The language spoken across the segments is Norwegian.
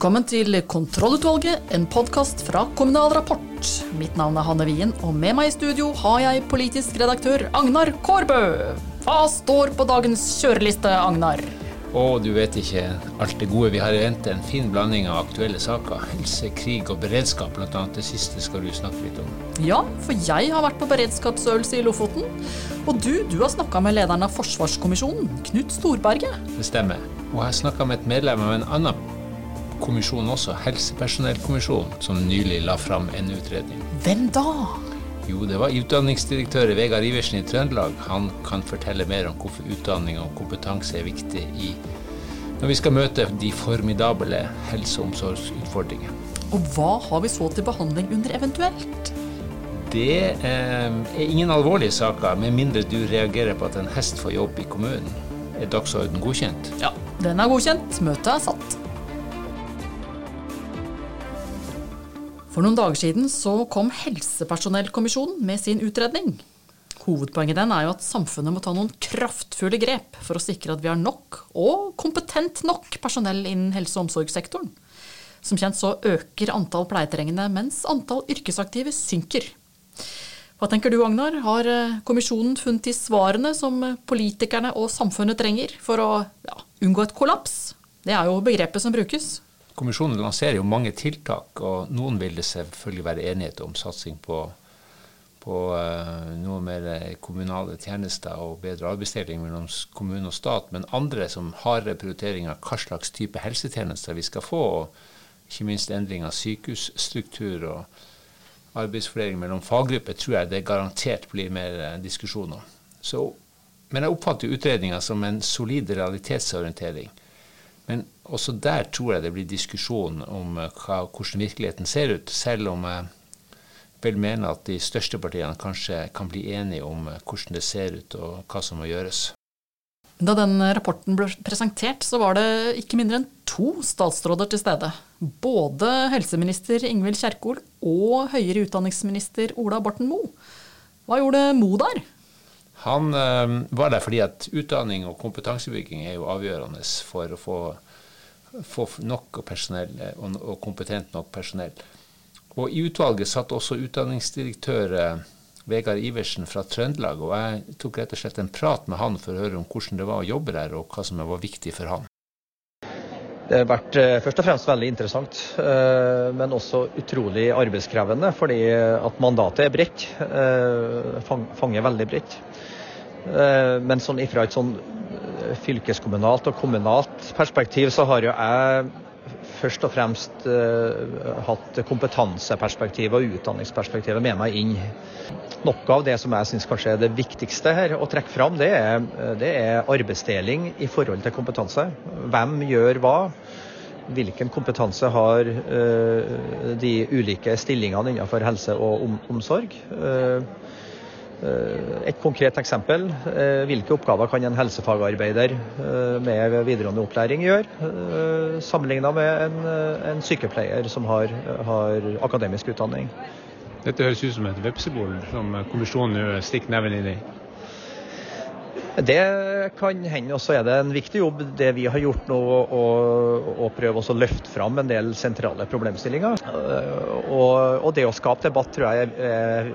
Velkommen til Kontrollutvalget, en podkast fra Kommunal Rapport. Mitt navn er Hanne Wien, og med meg i studio har jeg politisk redaktør Agnar Kårbø. Hva står på dagens kjøreliste, Agnar? Å, du vet ikke alt det gode vi har i vente. En fin blanding av aktuelle saker. Helse, krig og beredskap, bl.a. Det siste skal du snakke litt om. Ja, for jeg har vært på beredskapsøvelse i Lofoten. Og du, du har snakka med lederen av Forsvarskommisjonen, Knut Storberget. Det stemmer. Og jeg har snakka med et medlem av en annen kommisjon også, Helsepersonellkommisjonen, som nylig la fram en utredning. Hvem da? Jo, det var utdanningsdirektør Vegard Iversen i Trøndelag. Han kan fortelle mer om hvorfor utdanning og kompetanse er viktig i, når vi skal møte de formidable helse- og omsorgsutfordringene. Og hva har vi så til behandling under eventuelt? Det eh, er ingen alvorlige saker, med mindre du reagerer på at en hest får jobb i kommunen. Er dagsorden godkjent? Ja, den er godkjent. Møtet er satt. For noen dager siden så kom Helsepersonellkommisjonen med sin utredning. Hovedpoenget den er jo at samfunnet må ta noen kraftfulle grep for å sikre at vi har nok, og kompetent nok, personell innen helse- og omsorgssektoren. Som kjent så øker antall pleietrengende, mens antall yrkesaktive synker. Hva tenker du, Agnar? Har eh, kommisjonen funnet de svarene som politikerne og samfunnet trenger for å ja, unngå et kollaps? Det er jo begrepet som brukes. Kommisjonen lanserer jo mange tiltak, og noen vil det selvfølgelig være enighet om satsing på, på uh, noe mer kommunale tjenester og bedre arbeidsdeling mellom kommune og stat, men andre som har prioritering av hva slags type helsetjenester vi skal få, og ikke minst endring av sykehusstruktur og arbeidsfordeling mellom faggrupper, tror jeg det garantert blir mer uh, diskusjon. Så, men jeg oppfatter utredninga som en solid realitetsorientering. Men også der tror jeg det blir diskusjon om hva, hvordan virkeligheten ser ut, selv om jeg vel mener at de største partiene kanskje kan bli enige om hvordan det ser ut og hva som må gjøres. Da den rapporten ble presentert, så var det ikke mindre enn to statsråder til stede. Både helseminister Ingvild Kjerkol og høyere utdanningsminister Ola Borten Moe. Hva gjorde Moe der? Han øh, var der fordi at utdanning og kompetansebygging er jo avgjørende for å få, få nok personell og, og, kompetent nok personell. Og I utvalget satt også utdanningsdirektør øh, Vegard Iversen fra Trøndelag. og Jeg tok rett og slett en prat med han for å høre om hvordan det var å jobbe der, og hva som var viktig for han. Det har vært først og fremst veldig interessant, men også utrolig arbeidskrevende. Fordi at mandatet er bredt. Fanger veldig bredt. Men sånn fra et sånn fylkeskommunalt og kommunalt perspektiv, så har jo jeg først og fremst hatt kompetanseperspektivet og utdanningsperspektivet med meg inn. Noe av det som jeg syns kanskje er det viktigste her å trekke fram, det er, det er arbeidsdeling i forhold til kompetanse. Hvem gjør hva? Hvilken kompetanse har de ulike stillingene innenfor helse og om, omsorg? Et konkret eksempel. Hvilke oppgaver kan en helsefagarbeider med videregående opplæring gjøre, sammenlignet med en, en, sykepleier som har, har akademisk utdanning? Dette høres ut som et vepsebol som kommisjonen nå stikker neven inn i. Det kan hende. Og så er det en viktig jobb det vi har gjort nå, å, å prøve å løfte fram en del sentrale problemstillinger. Og, og, det å skape debatt tror jeg er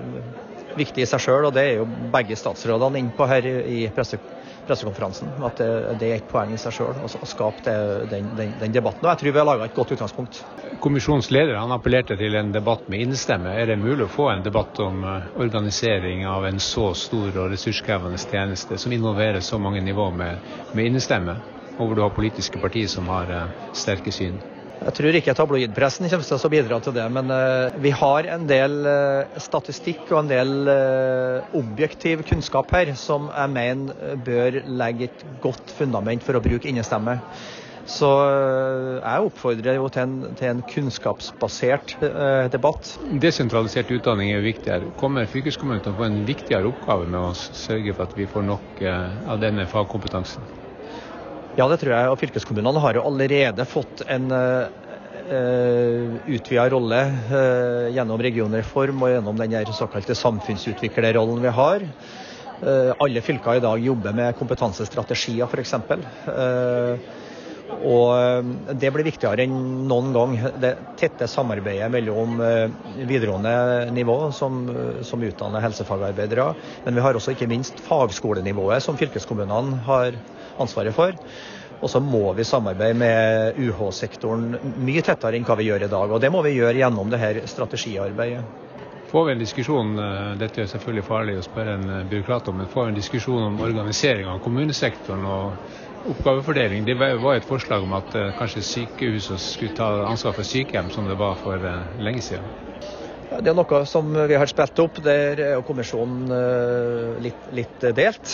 viktig i seg sjøl, og det er jo begge statsrådene inne på her i presse, pressekonferansen. At det, det, er et poeng i seg sjøl å skape det, den, den, den, debatten. Og jeg tror vi har laga et godt utgangspunkt. Kommisjonens leder han appellerte til en debatt med innestemme. Er det mulig å få en debatt om organisering av en så stor og ressurskrevende tjeneste som involverer så mange nivå med, med innestemme, og hvor du har politiske partier som har sterke syn? Jeg tror ikke tabloidpressen kommer til å bidra til det, men uh, vi har en del uh, statistikk og en del uh, objektiv kunnskap her som jeg mener bør legge et godt fundament for å bruke innestemme. Så jeg oppfordrer jo til en, til en kunnskapsbasert debatt. Desentralisert utdanning er viktig her. Kommer fylkeskommunen til å få en viktigere oppgave med å sørge for at vi får nok av denne fagkompetansen? Ja, det tror jeg. Og fylkeskommunene har jo allerede fått en uh, utvida rolle uh, gjennom regionreform og gjennom den såkalte samfunnsutviklerrollen vi har. Uh, alle fylker i dag jobber med kompetansestrategier, f.eks. Og eh, Det blir viktigere enn noen gang. Det tette samarbeidet mellom eh, videregående nivå, som, som utdanner helsefagarbeidere, men vi har også ikke minst fagskolenivået, som fylkeskommunene har ansvaret for. Og så må vi samarbeide med UH-sektoren mye tettere enn hva vi gjør i dag. Og det må vi gjøre gjennom det her strategiarbeidet. Får vi en diskusjon, eh, dette er selvfølgelig farlig å spørre en byråkrat om, men får vi en diskusjon om organisering av kommunesektoren og oppgavefordeling. Det var et forslag om at uh, kanskje sykehuset skulle ta ansvar for sykehjem, som det var for uh, lenge siden. Det er noe som vi har spilt opp. Der er kommisjonen uh, litt, litt, delt,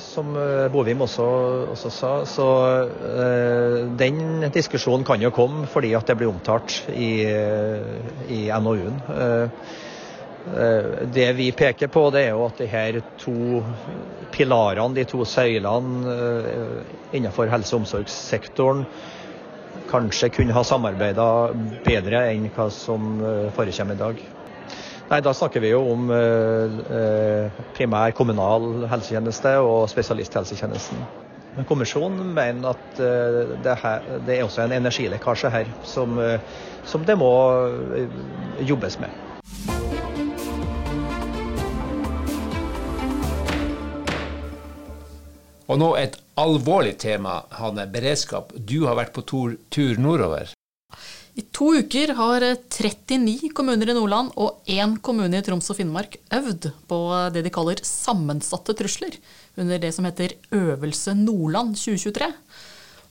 som Bovim også, også sa. Så den diskusjonen kan jo komme fordi at det blir omtalt i, i NOU-en. Eh, det vi peker på, det er jo at de her to pilarene, de to søylene eh, innenfor helse- og omsorgssektoren, kanskje kunne ha samarbeida bedre enn hva som eh, forekommer i dag. Nei, Da snakker vi jo om primær kommunal helsetjeneste og spesialisthelsetjenesten. Men Kommisjonen mener at det, her, det er også en energilekkasje her som, som det må jobbes med. Og nå et alvorlig tema, Hanne. Beredskap. Du har vært på tur, tur nordover. I to uker har 39 kommuner i Nordland og én kommune i Troms og Finnmark øvd på det de kaller sammensatte trusler, under det som heter Øvelse Nordland 2023.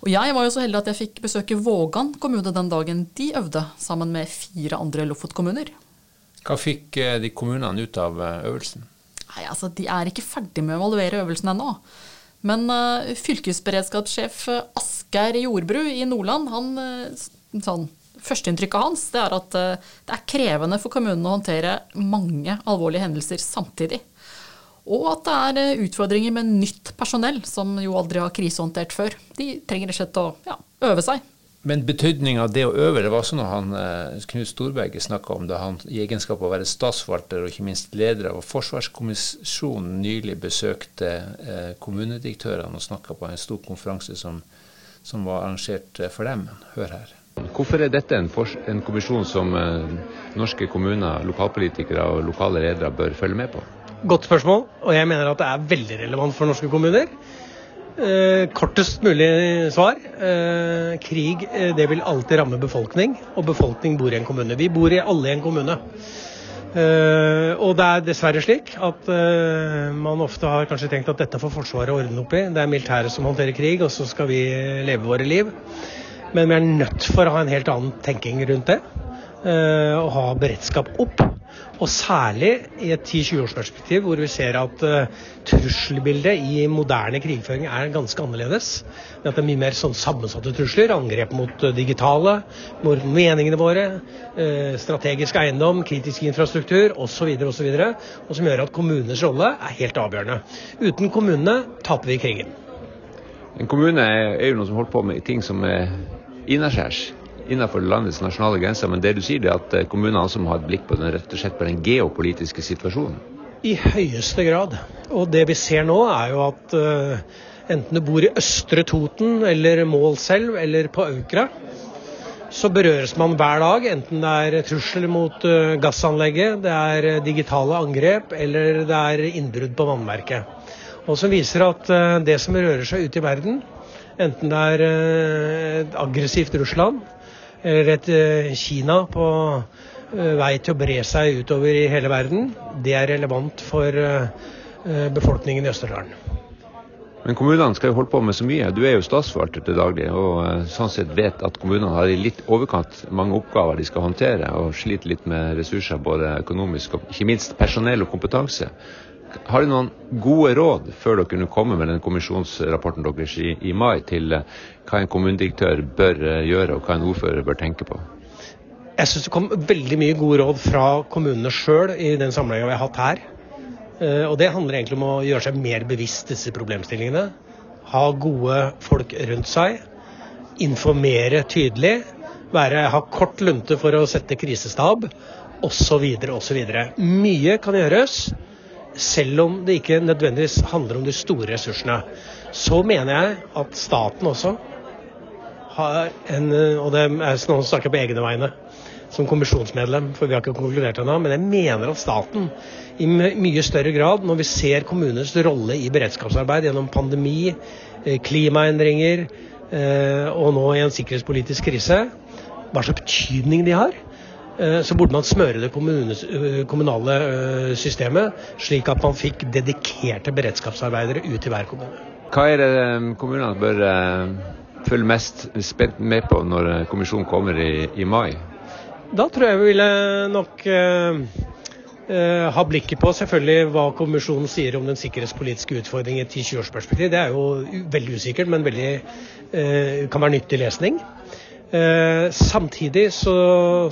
Og jeg var jo så heldig at jeg fikk besøke Vågan kommune den dagen de øvde, sammen med fire andre Lofot-kommuner. Hva fikk eh, de kommunene ut av eh, øvelsen? Nei, altså, De er ikke ferdig med å evaluere øvelsen ennå. Men uh, fylkesberedskapssjef Asgeir Jordbru i Nordland, han, uh, sånn, førsteinntrykket hans det er at det er krevende for kommunene å håndtere mange alvorlige hendelser samtidig. Og at det er utfordringer med nytt personell, som jo aldri har krisehåndtert før. De trenger rett og slett å ja, øve seg. Men betydninga av det å øve, det var noe han, eh, Knut Storberget snakka om da han i egenskap av å være statsforvalter og ikke minst leder av Forsvarskommisjonen nylig besøkte eh, kommunedirektørene og snakka på en stor konferanse som, som, var arrangert eh, for dem. Hør her. Hvorfor er dette en, en kommisjon som eh, norske kommuner, lokalpolitikere og lokale ledere bør følge med på? Godt spørsmål, og jeg mener at det er veldig relevant for norske kommuner. Eh, kortest mulig svar. Eh, krig eh, det vil alltid ramme befolkning, og befolkning bor i en kommune. Vi bor i alle i en kommune. Uh, og det er dessverre slik at uh, man ofte har kanskje tenkt at dette får Forsvaret ordne opp i. Det er militæret som håndterer krig, og så skal vi leve våre liv. Men vi er nødt for å ha en helt annen tenking rundt det. Uh, og ha beredskap opp. Og særlig i et 10-20-årsperspektiv hvor vi ser at uh, trusselbildet i moderne krigføring er ganske annerledes. At det er mye mer sånn sammensatte trusler. Angrep mot uh, digitale, mot meningene våre, uh, strategisk eiendom, kritisk infrastruktur osv. osv. Og som gjør at kommunenes rolle er helt avgjørende. Uten kommunene taper vi krigen. En kommune er jo noe som holder på med ting som er innaskjærs innenfor landets nasjonale grenser. Men det du sier, er at eh, kommunene også må ha et blikk på den, rett og slett på den geopolitiske situasjonen? I høyeste grad. Og det vi ser nå, er jo at uh, enten du bor i Østre Toten eller Målselv eller på Aukra, så berøres man hver dag. Enten det er trusler mot uh, gassanlegget, det er digitale angrep eller det er innbrudd på vannverket. Og som viser at uh, det som rører seg ute i verden, enten det er et aggressivt Russland, eller et eh, Kina på eh, vei til å bre seg utover i hele verden, det er relevant for eh, befolkningen i Østerdalen. Men kommunene skal jo holde på med så mye. Du er jo statsforvalter til daglig og sånn sett vet at kommunene har i litt overkant mange oppgaver de skal håndtere, og sliter litt med ressurser både økonomisk og ikke minst personell og kompetanse. Har du noen gode råd før dere kunne komme med den kommisjonsrapporten deres i, i mai til uh, hva en kommunedirektør bør uh, gjøre, og hva en ordfører bør tenke på? Jeg syns det kom veldig mye gode råd fra kommunene sjøl i den sammenhengen vi har hatt her. Uh, og det handler egentlig om å gjøre seg mer bevisst disse problemstillingene. Ha gode folk rundt seg. Informere tydelig. Være, ha kort lunte for å sette krisestab osv. osv. Mye kan gjøres selv om det ikke nødvendigvis handler om de store ressursene. Så mener jeg at staten også har en Og det er noen som snakker på egne vegne som kommisjonsmedlem, for vi har ikke konkludert ennå. Men jeg mener at staten i mye større grad, når vi ser kommunenes rolle i beredskapsarbeid gjennom pandemi, eh, klimaendringer eh, og nå i en sikkerhetspolitisk krise, hva slags betydning de har, så burde man smøre det kommunale systemet, slik at man fikk dedikerte beredskapsarbeidere ut i hver kommune. Hva er det kommunene bør følge mest spent med på når kommisjonen kommer i, i mai? Da tror jeg vi ville nok eh, eh, ha blikket på selvfølgelig hva kommisjonen sier om den sikkerhetspolitiske utfordringen i et 10-20-årsperspektiv. Det er jo veldig usikkert, men veldig, eh, kan være nyttig lesning. Eh, samtidig så,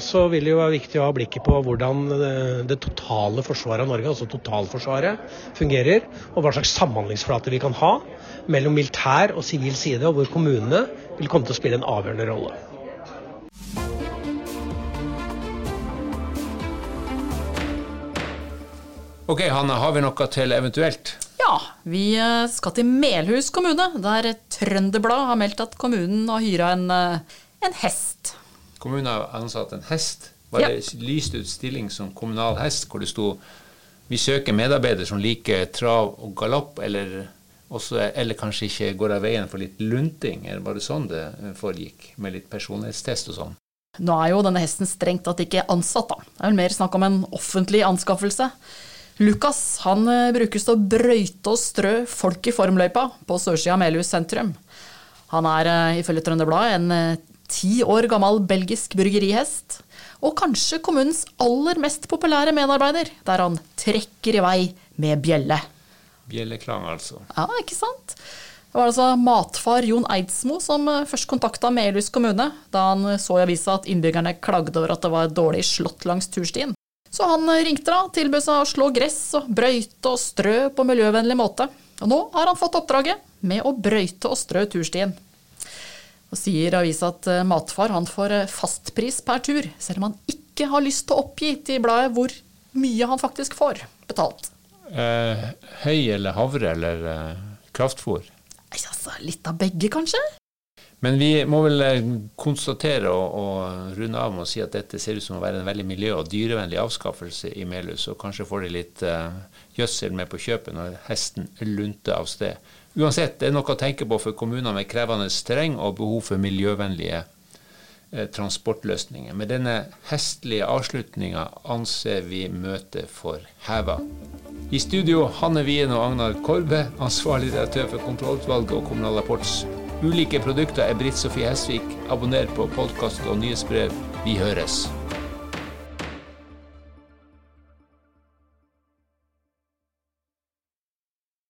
så, vil det jo være viktig å ha blikket på hvordan eh, det totale forsvaret av Norge, altså totalforsvaret, fungerer. Og hva slags samhandlingsflate vi kan ha mellom militær og sivil side, og hvor kommunene vil komme til å spille en avgjørende rolle. Ok, Hanne, har vi noe til eventuelt? Ja, vi eh, skal til Melhus kommune, der Trønderblad har meldt at kommunen har hyra en, en, hest. Kommunen har ansatt en hest? Var ja. det lyst ut stilling som kommunal hest, hvor det sto vi søker medarbeidere som liker trav og galopp, eller, også, eller kanskje ikke går av veien for litt lunting? Eller var det sånn det eh, foregikk, med litt personlighetstest og sånn? Nå er jo denne hesten strengt tatt ikke ansatt, da. Det er vel mer snakk om en offentlig anskaffelse. Lukas han eh, brukes til å brøyte og strø folk i formløypa på sørsida av Melhus sentrum. Han er eh, ifølge Trønderbladet en ti år gammel belgisk burgerihest. Og kanskje kommunens aller mest populære medarbeider, der han trekker i vei med bjelle. Bjelleklang, altså. Ja, ikke sant? Det var altså matfar Jon Eidsmo som først kontakta Melhus kommune da han så i avisa at innbyggerne klagde over at det var dårlig slått langs turstien. Så han ringte da, tilbød seg å slå gress og brøyte og strø på miljøvennlig måte. Og nå har han fått oppdraget med å brøyte og strø turstien. Og sier avisa at eh, matfar han får eh, fastpris per tur, selv om han ikke har lyst til å oppgi til bladet hvor mye han faktisk får betalt. Eh, høy eller havre eller eh, kraftfôr? Altså, litt av begge, kanskje? Men vi må vel eh, konstatere og, og, runde av med å si at dette ser ut som å være en veldig miljø- og dyrevennlig avskaffelse i Melhus, og kanskje får de litt uh, gjødsel med på kjøpet når hesten lunter av sted. Uansett, det er noe å tenke på for kommuner med krevende terreng og behov for miljøvennlige uh, transportløsninger. Med denne hestlige avslutninga anser vi møtet for heva. I studio Hanne Wien og Agnar Korbe, ansvarlig redaktør for kontrollutvalget og Kommunal Rapports ulike produkter er Britt Sofie Hesvik. Abonner på podkast og nyhetsbrev. Vi høres.